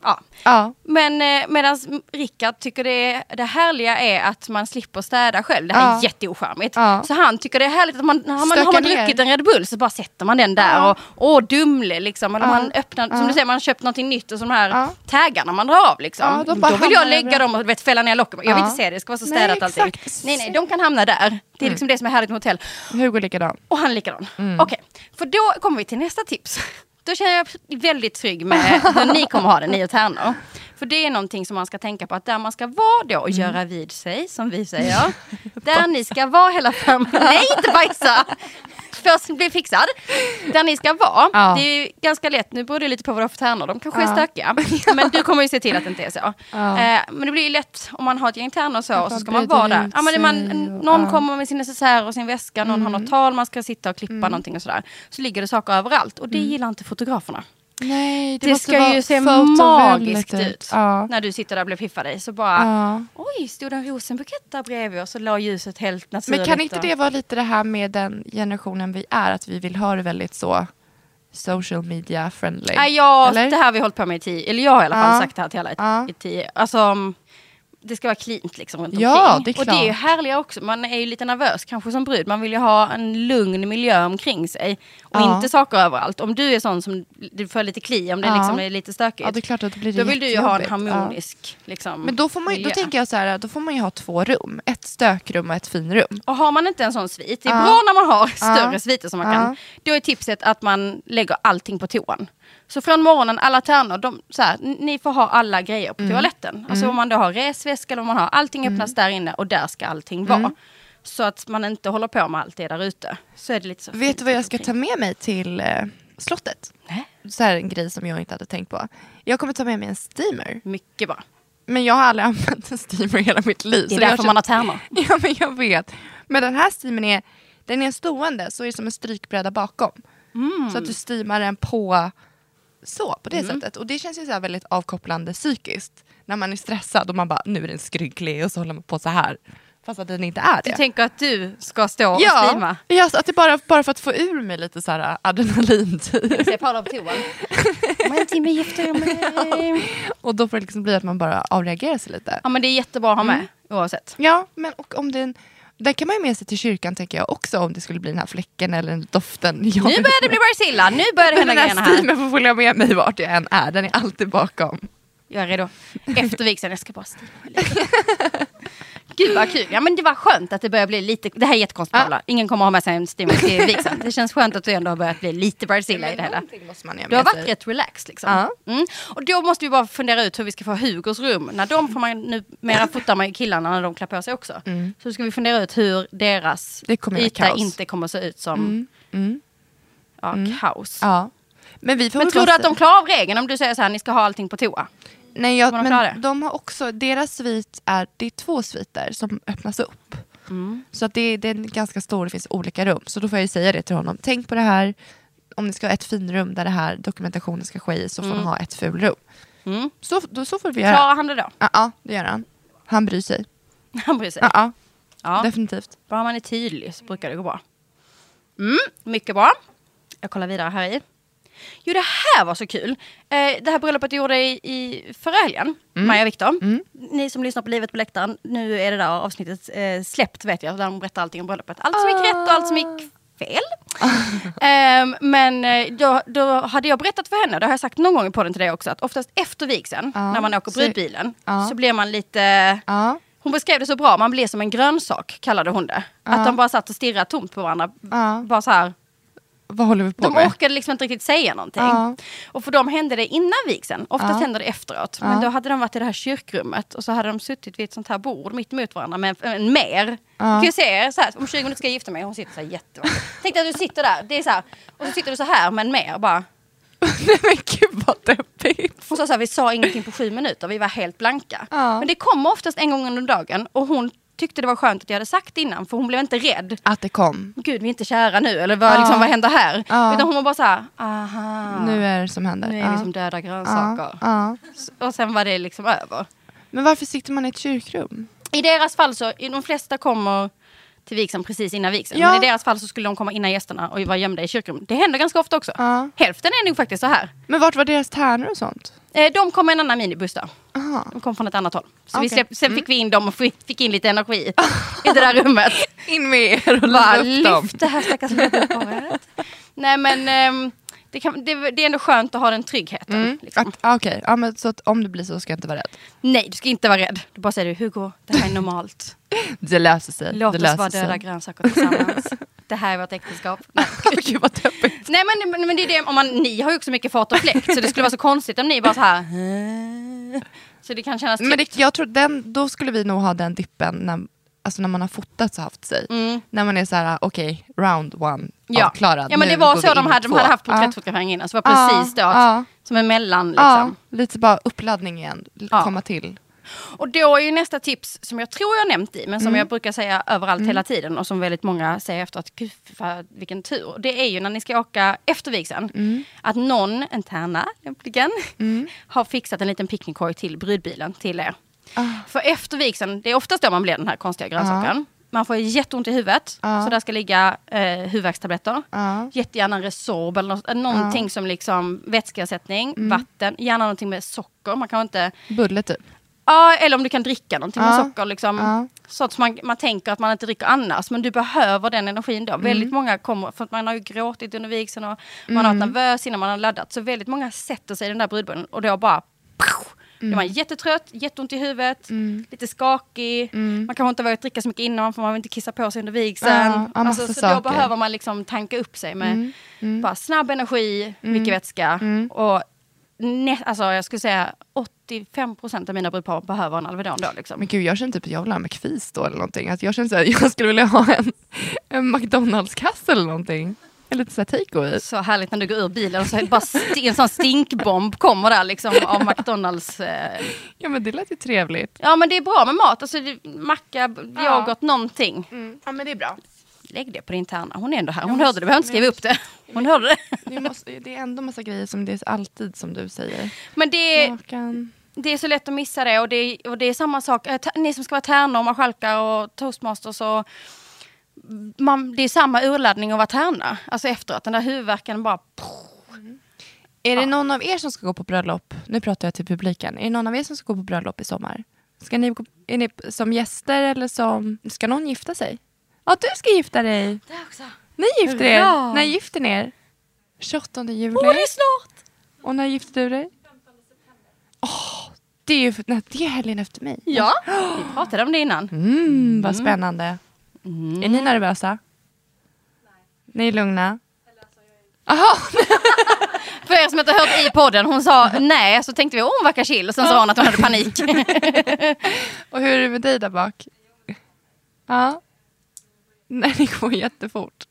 Ja. Ja. Men eh, medan Rickard tycker det, det härliga är att man slipper städa själv. Det här Ja. är jätteocharmigt. Ja. Så han tycker det är härligt att man, har man, har man druckit en Red Bull så bara sätter man den där och åh dumle liksom. Eller man öppnar, som du säger, man har köpt någonting nytt och så de här Ja. taggarna man drar av liksom. Då bara vill jag lägga dem och vet, fälla ner locket. Jag vill inte se det, det ska vara så Nej, städat alltid. exakt. Nej nej, de kan hamna där. Det är liksom det som är härligt med hotell. Hugo likadan. Och han likadan. Mm. Okej, för då kommer vi till nästa tips. Då känner jag mig väldigt trygg med hur ni kommer ha det, ni och Tärnor. För det är någonting som man ska tänka på att där man ska vara då och Mm. göra vid sig, som vi säger. [laughs] där ni ska vara hela familjen. [laughs] Nej, inte bajsa! Först bli fixad. Där ni ska vara. Ja. Det är ju ganska lätt, nu beror det lite på vad du har för tärnor, de kanske är Ja. stökiga. [laughs] Men du kommer ju se till att det inte är så. Ja. Eh, men det blir ju lätt om man har ett gäng tärnor så, och så ska man vara där. Ja, men man, någon kommer med sin necessär och sin väska, någon har något tal man ska sitta och klippa någonting och sådär. Så ligger det saker överallt och det gillar inte fotograferna. Nej, Det, måste ska ju se magiskt ut. Ja. När du sitter där och blir piffad i. Så bara, Ja. oj, stod det en rosenbukett där bredvid och så la ljuset helt naturligt. Men kan inte det vara lite det här med den generationen vi är, att vi vill ha det väldigt så social media friendly? Nej, jag, Eller? det här har vi hållit på med i tio, eller jag har i alla fall Ja. sagt det här till alla i, Ja. i tio. Alltså, mm, det ska vara cleant liksom runt Ja, omkring. det Och det är ju klart. härligare också. Man är ju lite nervös kanske som brud. Man vill ju ha en lugn miljö omkring sig. Och Ja. inte saker överallt. Om du är sån som du får lite kli, om det Ja. liksom är lite stökigt. Ja, det är klart att det blir då vill du ju ha en harmonisk liksom, Ja. Men då, får man, ju- då tänker jag så här, då får man ju ha två rum. Ett stökrum och ett finrum. Och har man inte en sån svit, det är bra när man har större sviter som man kan. Då är tipset att man lägger allting på toan. Så från morgonen, alla tärnor, de, så här, ni får ha alla grejer på Mm. toaletten. Alltså om man då har resväska eller om man har, allting öppnas där inne och där ska allting vara. Mm. Så att man inte håller på med allt det där ute. Så är det lite så Vet du vad jag ska ta med mig till eh, slottet? Nej. Så här en grej som jag inte hade tänkt på. Jag kommer ta med mig en steamer. Mycket bra. Men jag har aldrig [laughs] använt en steamer i hela mitt liv. Det är därför man har tärnor. [laughs] Ja men jag vet. Men den här steamern är, den är stående så är det som en strykbräda bakom. Mm. Så att du steamar den på så, på det sättet. Och det känns ju så väldigt avkopplande psykiskt. När man är stressad och man bara, nu är den skrynklig och så håller man på så här. Fast att den inte är Du det. tänker att du ska stå och ja, streama? ja, att det bara, bara för att få ur mig lite så här adrenalin typ. Se Paula på toan. [laughs] Om en timme gifter jag mig. Och då får det liksom bli att man bara avreagerar sig lite. Ja men det är jättebra att ha med Mm. oavsett. Ja, men och om den, den kan man ju med sig till kyrkan tänker jag också om det skulle bli den här fläcken eller den doften. [laughs] Jag Nu börjar det bli Barzilla, nu börjar det hända Den grejerna här här. steamen får följa med mig vart jag än är, den är alltid bakom. Jag är redo. Efter vigseln, jag ska bara stima lite. [laughs] Gud vad kul. Ja men det var skönt att det börjar bli lite, det här är jättekonstigt Ja. Ingen kommer ha med sig en steamer till vigseln. Det känns skönt att du ändå har börjat bli lite Barzilla i det hela. Du har varit rätt relaxed liksom. Ja. Mm. Och då måste vi bara fundera ut hur vi ska få Hugos rum. När de får man nu, mera fotar man ju killarna när de klär på sig också. Mm. Så ska vi fundera ut hur deras yta kaos. inte kommer se ut som Mm. Mm. ja, Mm. kaos. Ja. Men vi får Men tror du att de klarar av regeln om du säger så här, ni ska ha allting på toa? Nej, jag, klara men de har också, deras svit är, det är två sviter som öppnas upp. Mm. Så att det, är- det är ganska stor, det finns olika rum. Så då får jag säga det till honom. Tänk på det här, om ni ska ha ett finrum där det här dokumentationen ska ske i så får Mm. ni ha ett fulrum. Mm. Så, då, så får vi göra. Klarar han det då? Ja, ja, det gör han. Han bryr sig. [laughs] Han bryr sig. Ja, Ja. definitivt. Bara man är tydlig så brukar det gå bra. Mm, mycket bra. Jag kollar vidare här i. Jo, det här var så kul. Eh, det här bröllopet jag gjorde i, i förra helgen, Maja och Viktor. Mm. Ni som lyssnar på Livet på läktaren, nu är det där avsnittet eh, släppt vet jag, där de berättar allting om bröllopet. Allt som gick rätt och allt som gick fel. [laughs] Ehm, men eh, då, då hade jag berättat för henne, det har jag sagt någon gång i podden till dig också, att oftast efter vigseln, Ja, när man åker brudbilen, ja. så blir man lite Ja, hon beskrev det så bra, man blir som en grönsak kallade hon det. Att de bara satt och stirrade tomt på varandra. Bara så här. Vad håller vi på De med? orkade liksom inte riktigt säga någonting. Ja. Och för dem hände det innan vigseln, oftast Ja. händer det efteråt. Ja. Men då hade de varit i det här kyrkrummet och så hade de suttit vid ett sånt här bord mitt emot varandra med en, mer. Du kan ju se så här, om 20 minuter ska jag gifta mig, hon sitter så här. Tänk dig att du sitter där, det är så här, och så sitter du så här med en mer bara. [laughs] Nej men gud vad deppigt. Hon sa så här, vi sa ingenting på sju minuter, vi var helt blanka. Ja. Men det kommer oftast en gång under dagen och hon tyckte det var skönt att jag hade sagt innan för hon blev inte rädd. Att det kom. Gud, vi är inte kära nu, eller vad, Ja. liksom, vad händer här? Ja. Utan hon var bara så här, aha. Nu är det som händer. Nu är ja. vi som döda grönsaker. ja. Och sen var det liksom över. Men varför sitter man i ett kyrkrum? I deras fall så, i de flesta kommer till vigseln precis innan vigseln. Ja. Men i deras fall så skulle de komma innan gästerna och vara gömda i kyrkorummet. Det händer ganska ofta också. Ja. Hälften är nog faktiskt så här. Men vart var deras tärnor och sånt? Eh, de kom med en annan minibuss då. Aha. De kom från ett annat håll. Så vi Okej. släpp, sen fick vi in dem och fick in lite energi i det där rummet. [laughs] In med er och lyft upp dem. lyft det här stackars. Nej men ehm, det, kan, det, det är ändå skönt att ha den tryggheten. Mm. Liksom. Ah, Okej, ja, men så att om det blir så ska jag inte vara rädd. Nej, du ska inte vara rädd. Du bara säger du, Hugo, det här är normalt. [laughs] Det löser sig. Låt det oss löser vara döda sig. grönsaker tillsammans. [laughs] det här är vårt äktenskap. [laughs] Nej. Gud vad deppigt. Nej men, men det är det, om man, ni har ju också mycket fart och fläkt så det skulle vara så konstigt om ni bara så här. Så det kan kännas Men tryggt. det, jag tror den, då skulle vi nog ha den dippen när, alltså när man har fotat och haft sig. Mm. När man är så här, okej, round one, Ja. avklarad. ja men det var så de hade, de hade haft porträttfotografering innan så det var precis då, att, Ja, som en mellan ja, liksom. lite bara uppladdning igen, komma till. Och då är ju nästa tips som jag tror jag nämnt i men som Mm. jag brukar säga överallt hela tiden och som väldigt många säger efter att gud vad- vilken tur. Det är ju när ni ska åka efter vigseln. Mm. Att någon, en tärna lämpligen, [laughs] har fixat en liten picknickkorg till brudbilen till er. Ah. För efter vigseln, det är oftast då man blir den här konstiga grönsaken. Man får jätteont i huvudet, Ja. så där ska ligga eh, huvudvärkstabletter. Ja. Jättegärna Resorb eller något, någonting som liksom vätskeersättning, Mm. vatten, gärna någonting med socker. Man kan inte Bulle typ. Ja, eller om du kan dricka någonting med Ja. socker. Liksom, Ja. Så att man, man tänker att man inte dricker annars. Men du behöver den energin då. Väldigt Mm. många kommer, för att man har ju gråtit under vigseln och man har varit nervös innan man har laddat. Så väldigt många sätter sig i den där brudbullen och då bara... Pow! Då är man Mm. jättetrött, jätteont i huvudet, lite skakig. Mm. Man kanske inte vågat dricka så mycket innan för man vill inte kissa på sig under vigseln. Ja, alltså, så saker. då behöver man liksom tanka upp sig med bara snabb energi, mycket vätska. Och nä- alltså, jag skulle säga 85% av mina brudpar behöver en Alvedon då. Liksom. Men gud, jag känner typ att jag vill ha McFeast då eller någonting. Att jag känner här, [laughs] jag skulle vilja ha en, en McDonalds-kasse eller någonting. En liten sån här takeaway. Så härligt när du går ur bilen och så är det bara st- en sån stinkbomb kommer där liksom av McDonalds. Eh. Ja men det lät ju trevligt. Ja men det är bra med mat, alltså det- macka, Ja. yoghurt, någonting. Ja men det är bra. Lägg det på din tärna, hon är ändå här. Hon måste- hörde det, vi behöver inte skriva upp det. Hon hörde det. Det, måste, det är ändå massa grejer som det är alltid som du säger. Men det är, Makan. det är så lätt att missa det och det är, och det är samma sak, eh, ni som ska vara tärnor, marskalkar och toastmasters och man, det är samma urladdning att vara tärna. Alltså efteråt, den där huvudvärken bara... Är det någon av er som ska gå på bröllop? Nu pratar jag till publiken. Är det någon av er som ska gå på bröllop i sommar? Ska ni, gå- är ni som gäster eller som... Ska någon gifta sig? Ja, du ska gifta dig. Det också. Ni gifter er. Hurra! När gifter ni er? 28 juli. Åh, det är snart! Och när gifter du dig? Åh, det är ju för, nej, det är helgen efter mig. Ja, vi pratade om det innan. Mm, vad spännande. Mm. Är ni nervösa? Ni är lugna? Aha, [laughs] För er som inte hört i podden, hon sa nej, så tänkte vi hon verkar chill, och sen sa hon att hon hade panik. [laughs] och hur är det med dig där bak? Ja. Nej, det går jättefort.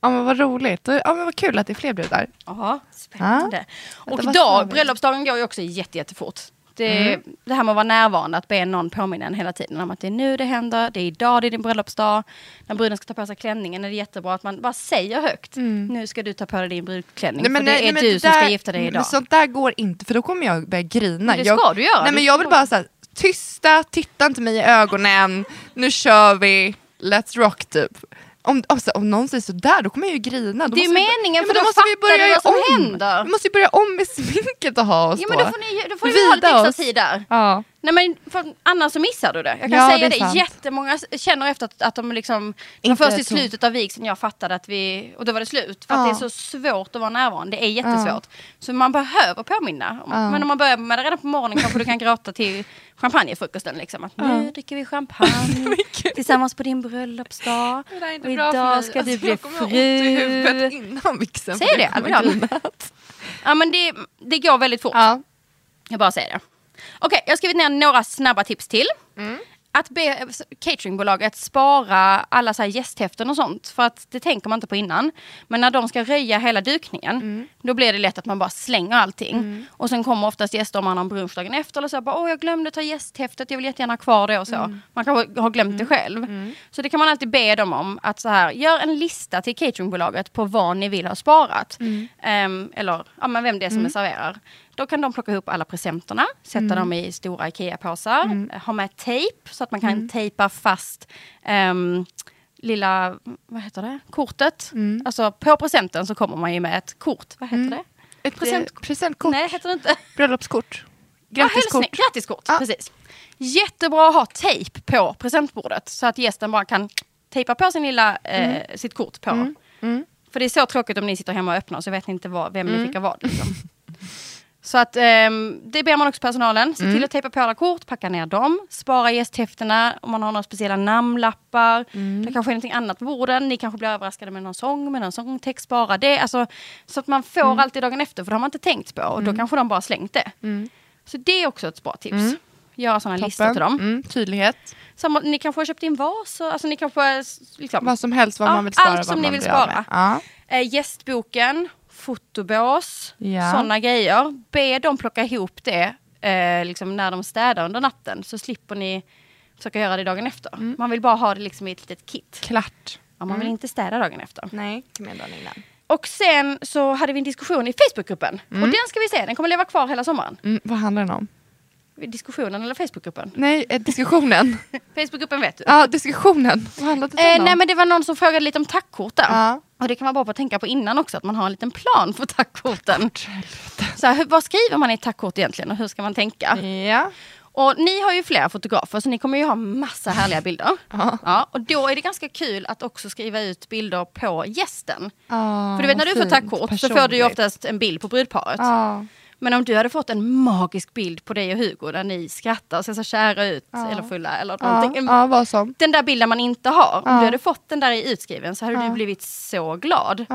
Ja men vad roligt. Ja men vad kul att det är fler brudar. Ja, spännande. Och vad dag, bröllopsdagen går ju också jätte, jättefort. Det, det här med att vara närvarande, att be någon påminna en hela tiden om att det är nu det händer, det är idag det är din bröllopsdag. När bruden ska ta på sig klänningen är det jättebra att man bara säger högt. Nu ska du ta på dig din brudklänning, för det är men du det som ska där- gifta dig Men idag. sånt där går inte för då kommer jag börja grina. Men det jag, ska du göra. Nej men jag ska vill bara- bara säga tysta, titta inte mig i ögonen, nu kör vi, let's rock typ. Om, alltså, om någon säger sådär då kommer jag ju grina. Då Det är måste vi- meningen, för men då måste vi börja du vad som om. händer. Vi måste ju börja om med [laughs] sminket och ha oss Ja men då får ni, då får ni ha lite extra oss. tid där. Ja. Nej men annars så missar du det. Jag kan Ja, säga det det, jättemånga känner efter att, att de liksom, det var först i slutet av vigseln jag fattade att vi, och då var det slut. För att Ja. det är så svårt att vara närvarande, det är jättesvårt. Så man behöver påminna. Ja. Men om man börjar med det redan på morgonen kanske du kan gråta till champagnefrukosten liksom. Att nu Ja. dricker vi champagne [laughs] tillsammans på din bröllopsdag. Och idag ska Alltså, du bli jag kommer ha ont i huvudet fru. innan vigseln. Säg det. Ja men det, det går väldigt fort. Ja. Jag bara säger det. Okej, jag har skrivit ner några snabba tips till. Mm. Att be cateringbolaget spara alla så här gästhäften och sånt. För att det tänker man inte på innan. Men när de ska röja hela dukningen. Mm. Då blir det lätt att man bara slänger allting. Och sen kommer oftast gäster om man har en brunch dagen efter. Eller så bara, åh jag glömde ta gästhäftet, jag vill jättegärna ha kvar det och så. Mm. Man kanske har glömt det själv. Så det kan man alltid be dem om. Att så här, gör en lista till cateringbolaget på vad ni vill ha sparat. Mm. Ehm, eller ja, men vem det är som serverar. Då kan de plocka ihop alla presenterna, sätta Mm. dem i stora IKEA-påsar, ha med tejp så att man kan tejpa fast ehm, lilla, vad heter det, kortet. Mm. Alltså på presenten så kommer man ju med ett kort, vad heter det? Ett Present- present, presentkort, Nej, heter det inte. bröllopskort, [laughs] grattiskort. hälsning, grattiskort, Ja. precis. Jättebra att ha tejp på presentbordet så att gästen bara kan tejpa på sin lilla, eh, sitt kort på. Mm. För det är så tråkigt om ni sitter hemma och öppnar så vet ni inte vad, vem ni fick av vad. Liksom. [laughs] Så att ehm, det ber man också personalen. Se till att tejpa på alla kort, packa ner dem, spara gästhäftena om man har några speciella namnlappar. Det kanske är någonting annat på borden. Ni kanske blir överraskade med någon sång, med någon sångtext. Spara det. Alltså, så att man får alltid dagen efter, för det har man inte tänkt på. Och då kanske de bara slängt det. Så det är också ett bra tips. Göra sådana listor till dem. Mm, tydlighet. Samma, ni kanske har köpt in vas, och- alltså ni kanske... Liksom, Vad som helst, vad Ja, man vill spara. allt som ni vill spara. Ja. Eh, gästboken, fotobås, Ja. sådana grejer. Be dem plocka ihop det eh, liksom när de städar under natten så slipper ni försöka göra det dagen efter. Mm. Man vill bara ha det liksom i ett litet kit. Klart. Ja, man vill inte städa dagen efter. Nej, igen dagen innan. Och sen så hade vi en diskussion i Facebookgruppen. Och den ska vi se, den kommer leva kvar hela sommaren. Mm, vad handlar den om? Diskussionen eller Facebookgruppen? Nej, eh, diskussionen. [laughs] Facebookgruppen vet du. ja, diskussionen. Vad handlade den Eh, om? nej men det var någon som frågade lite om tackkort där. Ja. Och det kan vara bra att tänka på innan också, att man har en liten plan för tackkorten. Så här, hur, vad skriver man i ett tackkort egentligen och hur ska man tänka? Ja. Och ni har ju flera fotografer så ni kommer ju ha massa härliga bilder. Ja. Ja, och då är det ganska kul att också skriva ut bilder på gästen. Ja, För du vet när du får tackkort så får du ju oftast en bild på brudparet. Ja. Men om du hade fått en magisk bild på dig och Hugo där ni skrattar och ser så kära ut Ja. eller fulla eller någonting. ja, vad som. Den där bilden man inte har, om du hade fått den där i utskriven så hade du blivit så glad.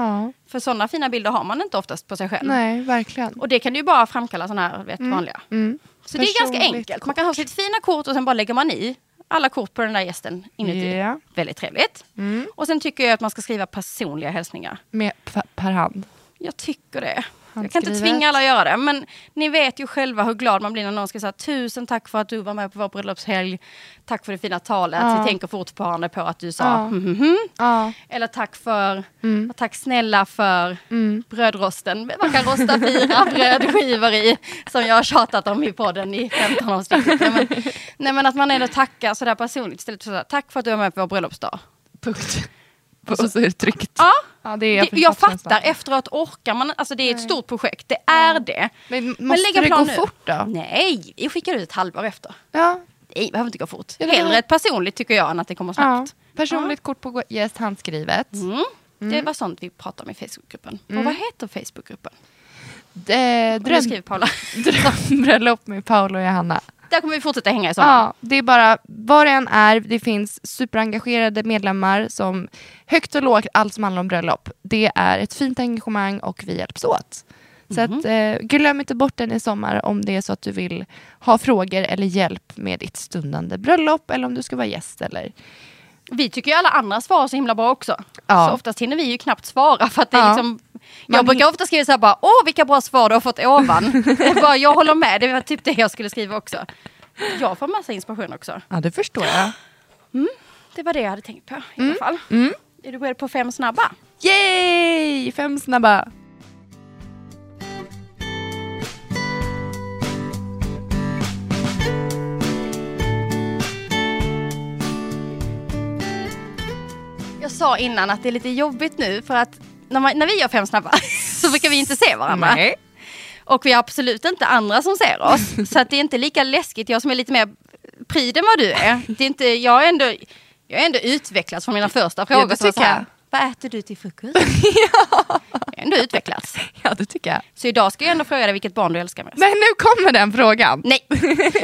För sådana fina bilder har man inte oftast på sig själv. Nej, verkligen. Och det kan du ju bara framkalla sådana här vet, vanliga. Mm. Så det är ganska Personligt enkelt. Man kan ha sitt fina kort och sen bara lägger man i alla kort på den där gästen inuti. Ja. Väldigt trevligt. Mm. Och sen tycker jag att man ska skriva personliga hälsningar. Med per hand. Jag tycker det. Jag kan inte tvinga alla att göra det, men ni vet ju själva hur glad man blir när någon ska säga tusen tack för att du var med på vår bröllopshelg. Tack för det fina talet. Ja. Vi tänker fortfarande på att du sa Ja. hm, hm, hm. Ja. Eller tack för, Mm. tack snälla för Mm. brödrosten. Man kan rosta fyra [laughs] brödskivor i, som jag har tjatat om i podden i 15 avsnitt. Nej men, [laughs] nej men att man ändå tackar sådär personligt istället för sådär, tack för att du var med på vår bröllopsdag. Punkt. Och så är det tryckt. Ja, Ja, det är jag, jag fattar, efteråt orkar man, alltså det är ett Nej. stort projekt, det är det. Men måste lägga det plan gå nu. fort då? Nej, vi skickar ut ett halvår efter. Ja. Nej, det behöver inte gå fort. Ja, det Hellre ett personligt tycker jag än att det kommer ja. snabbt. Personligt kort på gäst, handskrivet. Mm. Det var sånt vi pratade om i Facebookgruppen. Och Mm. vad heter Facebookgruppen? Eh, Dröm. [laughs] drömbröllop med Paolo och Johanna. Där kommer vi fortsätta hänga i sommar. Ja, det är bara vad det än är. Det finns superengagerade medlemmar som högt och lågt, allt som handlar om bröllop. Det är ett fint engagemang och vi hjälps åt. Så Mhm. att, eh, glöm inte bort den i sommar om det är så att du vill ha frågor eller hjälp med ditt stundande bröllop eller om du ska vara gäst. Eller... Vi tycker ju alla andra svarar så himla bra också. Ja. Så oftast hinner vi ju knappt svara för att det är Ja. liksom jag brukar ofta skriva så här bara, åh vilka bra svar du har fått ovan. [laughs] jag, bara, jag håller med, det var typ det jag skulle skriva också. Jag får massa inspiration också. Ja, det förstår jag. Det var det jag hade tänkt på i alla fall. Mm. Är du beredd på fem snabba? Yay! Fem snabba. Jag sa innan att det är lite jobbigt nu för att när, man, när vi gör fem snabba [laughs] så brukar vi inte se varandra. Nej. Och vi har absolut inte andra som ser oss. så att det är inte lika läskigt. Jag som är lite mer pryd än vad du är. Det är inte, jag, är ändå, jag är ändå utvecklats från mina första frågor. det som var tycker så här, jag. Vad äter du till frukost? [laughs] Jag är ändå utvecklats. Ja, det tycker jag. Så idag ska jag ändå fråga dig vilket barn du älskar mest. Men nu kommer den frågan. Nej,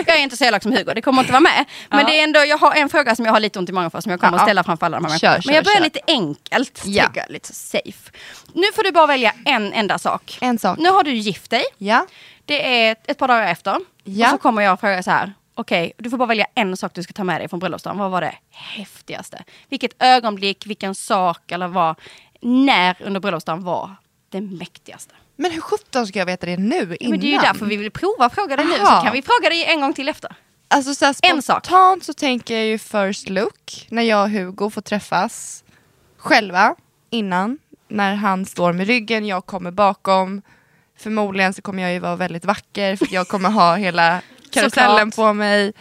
jag är inte så elak som Hugo. Det kommer inte vara med. Men Ja. det är ändå, jag har en fråga som jag har lite ont i magen för som jag kommer Ja. att ställa framför alla de här Kör, människorna. Men jag börjar kör. lite enkelt, Ja. jag, lite safe. Nu får du bara välja en enda sak. En sak. Nu har du gift dig. Ja. Det är ett par dagar efter. Ja. Och så kommer jag och frågar så här. Okej, du får bara välja en sak du ska ta med dig från bröllopsdagen. Vad var det häftigaste? Vilket ögonblick, vilken sak eller vad? När under bröllopsdagen var det mäktigaste? Men hur sjutton ska jag veta det nu innan? Men det är ju därför vi vill prova fråga dig nu. Så kan vi fråga dig en gång till efter. Alltså så här, En sak. spontant så tänker jag ju first look, när jag och Hugo får träffas själva innan. När han står med ryggen, jag kommer bakom. Förmodligen så kommer jag ju vara väldigt vacker för jag kommer ha hela karusellen på mig.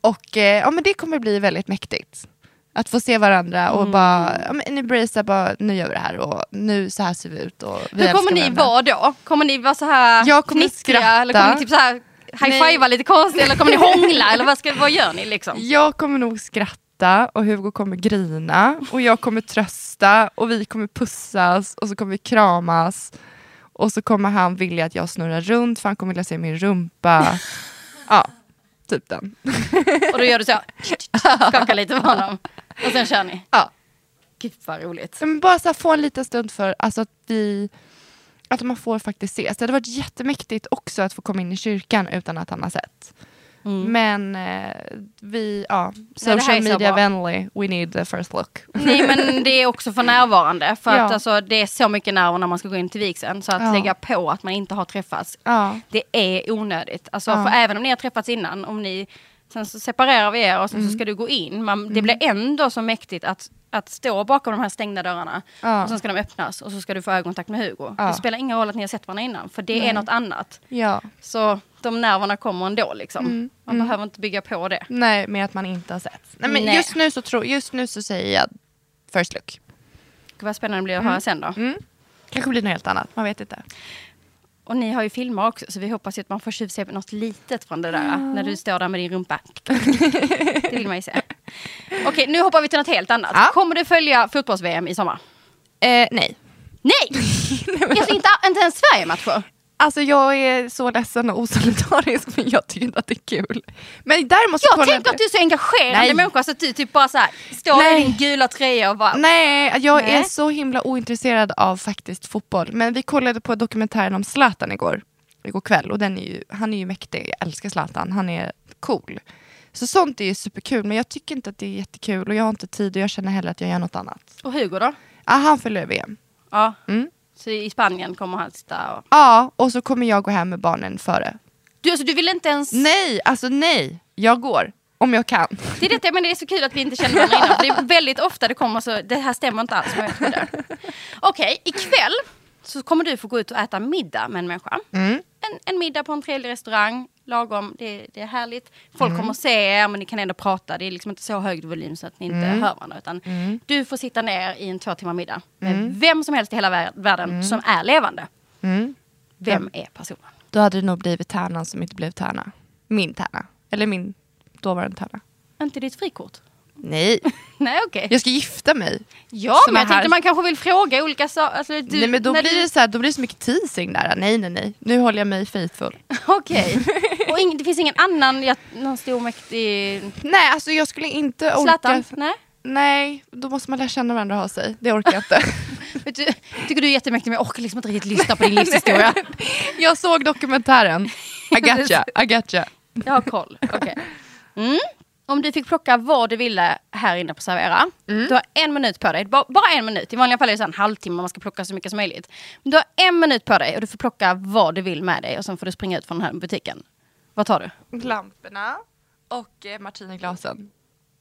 Och eh, ja, men det kommer bli väldigt mäktigt. Att få se varandra och Mm. bara, ja, men embracea bara, nu gör vi det här och nu så här ser vi ut. Och vi Hur kommer ni vara då? Kommer ni vara så här Jag kommer fnittriga, skratta. Eller kommer ni typ så här high-fivea lite konstigt? Eller kommer ni hångla? eller vad, ska, vad gör ni liksom? Jag kommer nog skratta och Hugo kommer grina och jag kommer trösta och vi kommer pussas och så kommer vi kramas och så kommer han vilja att jag snurrar runt för han kommer vilja se min rumpa. [laughs] Ja, typ den. Och då gör du så, skakar lite på honom. Och sen kör ni. Ja. Gud vad roligt. Men bara så här, få en liten stund för alltså, att vi att man får faktiskt ses. Det hade varit jättemäktigt också att få komma in i kyrkan utan att han har sett. Mm. Men eh, vi, ja, social media vänlig, we need the first look. Nej men [laughs] det är också för närvarande. För att Ja. alltså, det är så mycket nerver när man ska gå in till vigseln. Så att Ja. lägga på att man inte har träffats, Ja. det är onödigt. Alltså, för även om ni har träffats innan, om ni, sen så separerar vi er och sen Mm. så ska du gå in. Man, det blir ändå så mäktigt att, att stå bakom de här stängda dörrarna. Ja. Och sen ska de öppnas och så ska du få ögonkontakt med Hugo. Ja. Det spelar ingen roll att ni har sett varandra innan, för det är Nej. något annat. ja. Så de nerverna kommer ändå liksom. Mm, Man mm. behöver inte bygga på det. Nej, med att man inte har sett. Nej, men Nej. Just, nu så tror, just nu så säger jag first look. Gud vad spännande det blir att höra sen då. Mm. Kanske blir något helt annat, man vet inte. Och ni har ju filmer också så vi hoppas att man får tjuvse något litet från det där. När du står där med din rumpa. [laughs] det vill man ju se. Okej, nu hoppar vi till något helt annat. Ja. Kommer du följa fotbolls-VM i sommar? Eh, nej. Nej! [laughs] alltså inte, inte ens Sverige-matcher? Alltså jag är så ledsen och osolidarisk men jag tycker inte att det är kul. Men däremot Jag tänker att du är så engagerande Nej. människa så att du typ bara så här, står Nej. i din gula tröja och bara... Nej, jag Nej. är så himla ointresserad av faktiskt fotboll. Men vi kollade på dokumentären om Zlatan igår, igår kväll och den är ju, han är ju mäktig, jag älskar Zlatan, han är cool. Så sånt är ju superkul men jag tycker inte att det är jättekul och jag har inte tid och jag känner hellre att jag gör något annat. Och Hugo då? Ja, han följer VM. Ja. Mm. Så i Spanien kommer han sitta och... Ja, och så kommer jag gå hem med barnen före. Du, alltså, du vill inte ens... Nej, alltså nej. Jag går. Om jag kan. Det är, detta, men det är så kul att vi inte känner varandra innan. för Det är väldigt ofta det kommer så, det här stämmer inte alls med. Okej, ikväll så kommer du få gå ut och äta middag med en människa. Mm. En, en middag på en trevlig restaurang, lagom, det, det är härligt. Folk kommer se er men ni kan ändå prata, det är liksom inte så hög volym så att ni inte hör varandra. Utan Du får sitta ner i en två timmar middag med vem som helst i hela vär- världen som är levande. Mm. Vem är personen? Då hade det nog blivit Tärnan som inte blev Tärna. Min Tärna. Eller min dåvarande Tärna. Inte ditt frikort? Nej, [laughs] Nej okej. jag ska gifta mig. Ja, men jag här- tänkte man kanske vill fråga olika saker. Alltså, du- nej men då blir, du- det så här, då blir det så mycket teasing där. Nej nej nej, nu håller jag mig faithful. [laughs] Okej. Och ing, det finns ingen annan, jag, någon stor mäktig... Nej alltså jag skulle inte orka. Zlatan? Nej? Nej, då måste man lära känna varandra och ha sig. Det orkar jag inte. [laughs] Vet du, tycker du är jättemäktig men jag orkar liksom inte riktigt lyssna på din livshistoria. jag såg dokumentären. I gotcha, I gotcha. Jag har koll. Okej. Mm. Om du fick plocka vad du ville här inne på Servera. Mm. Du har en minut på dig. Ba- Bara en minut. I vanliga fall är det en halvtimme man ska plocka så mycket som möjligt. Men du har en minut på dig och du får plocka vad du vill med dig och sen får du springa ut från den här butiken. Vad tar du? Lamporna och eh, martiniglasen.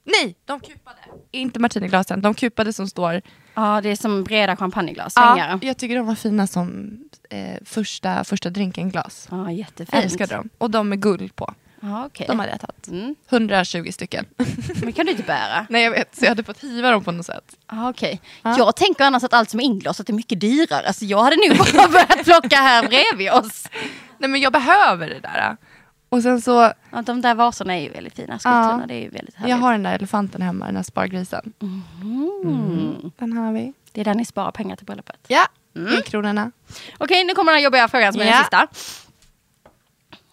Nej, de kupade. Inte martiniglasen, de kupade som står... Ja, det är som breda champagneglas. Ja, jag tycker de var fina som eh, första, första drinkenglas. Ja, jättefint. Jag älskar dem. Och de med guld på. Ja, okej. De hade jag tagit. Mm. 120 stycken. [laughs] Men kan du inte bära? Nej jag vet, så jag hade fått hiva dem på något sätt. Ah, okej. Ja. Jag tänker annars att allt som är inglasat är mycket dyrare. Så jag hade nog [laughs] bara börjat plocka här bredvid oss. Nej men jag behöver det där. Och sen så, Ja, de där vaserna är ju väldigt fina. Skulpturerna, Ja. det är ju väldigt härligt. jag har den där elefanten hemma, den här spargrisen. Mm. Den har vi. Det är där ni sparar pengar till bröllopet. Ja, mm. kronorna. Okej, nu kommer den jobbiga frågan som är Ja. den sista.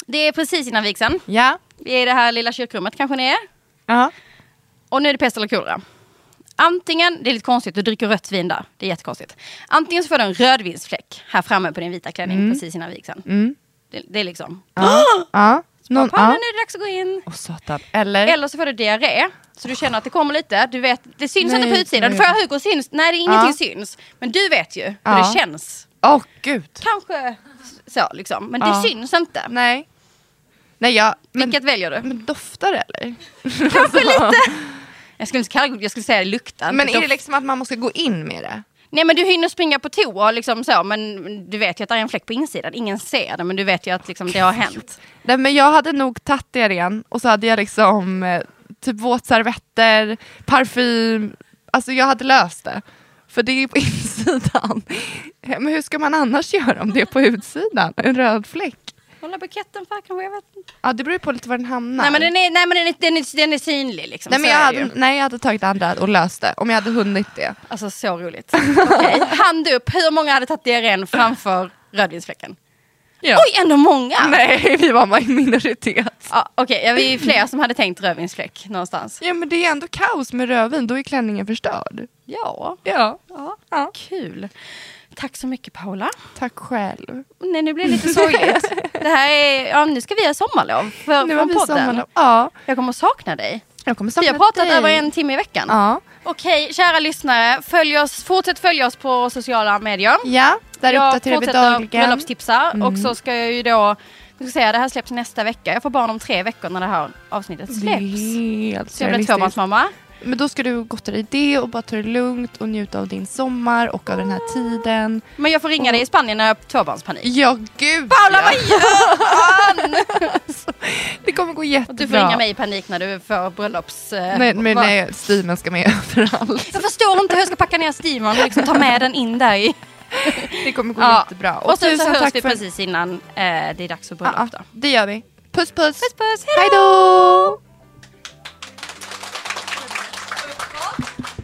Det är precis innan vigseln. Ja. Vi är i det här lilla kyrkorummet kanske ni är. Ja. Och nu är det pest eller kolera. Antingen, det är lite konstigt, du dricker rött vin där. Det är jättekonstigt. Antingen så får du en rödvinsfläck här framme på din vita klänning precis innan vigseln. Mm. Det, det är liksom, Ja. [gasps] ja. Någon, Någon, nu ja. är det dags att gå in. Åh satan. Eller? Eller så får du diarré. Så du känner att det kommer lite. Du vet, det syns Nej, inte på utsidan. Du får Hugo syns. Nej, det är ingenting syns. Men du vet ju hur Ja. det känns. Åh gud. Kanske så liksom. Men Ja. det syns inte. Nej. Nej jag, men, Vilket väljer du? men doftar det eller? [laughs] Kanske lite. Jag skulle inte kalla det, jag skulle säga det luktar. Men är det liksom att man måste gå in med det? Nej men du hinner springa på toa liksom så men du vet ju att det är en fläck på insidan. Ingen ser det men du vet ju att liksom, det har hänt. Nej, men jag hade nog tagit det igen och så hade jag liksom eh, typ våtservetter, parfym, alltså jag hade löst det. För det är på [laughs] insidan. Men hur ska man annars göra om det är på utsidan? En röd fläck? Hålla buketten för kanske, jag vet inte. Ja det beror ju på lite var den hamnar. Nej men den är, nej, men den är, den är, den är synlig liksom. nej, men jag hade, nej jag hade tagit andra och löst det om jag hade hunnit det. Alltså så roligt. Okej, [laughs] hand upp. Hur många hade tagit diarrén framför rödvinsfläcken? Ja. Oj, ändå många! Nej [laughs] vi var i minoritet. Ja, Okej, ja, vi är fler som hade tänkt rödvinsfläck någonstans. Ja men det är ändå kaos med rödvin, då är klänningen förstörd. Ja, Ja, ja. Ja. kul. Tack så mycket Paula. tack själv. Nej, nu blir det lite sorgligt. Det här är, ja, nu ska vi ha sommarlov för, Nu har från vi podden. sommarlov. Ja, Jag kommer sakna dig. jag kommer Vi sakna har pratat dig. över en timme i veckan. Ja. Okej, kära lyssnare. Följ oss, fortsätt följa oss på sociala medier. ja, där jag uppdaterar vi fortsätter dagligen. Mm. bröllopstipsa och så ska jag ju då, vi ska säga det här släpps nästa vecka. Jag får barn om tre veckor när det här avsnittet släpps. Så jag blir tvåbarnsmamma. Men då ska du gotta dig det och bara ta det lugnt och njuta av din sommar och av den här tiden. Men jag får ringa dig i Spanien när jag har tvåbarnspanik. Ja, gud Paula, ja. vad gör han? [laughs] Det kommer gå jättebra. Och du får ringa mig i panik när du får bröllops... eh, Nej, men va- nej, Steven ska med [laughs] överallt. Jag förstår inte hur jag ska packa ner Steven och liksom ta med den in där i. [laughs] Det kommer gå Ja. jättebra. Och sen så tusen hörs vi för- precis innan eh, det är dags för bröllop då. ja, det gör vi. Puss puss. Puss puss, Hej då! Thank you.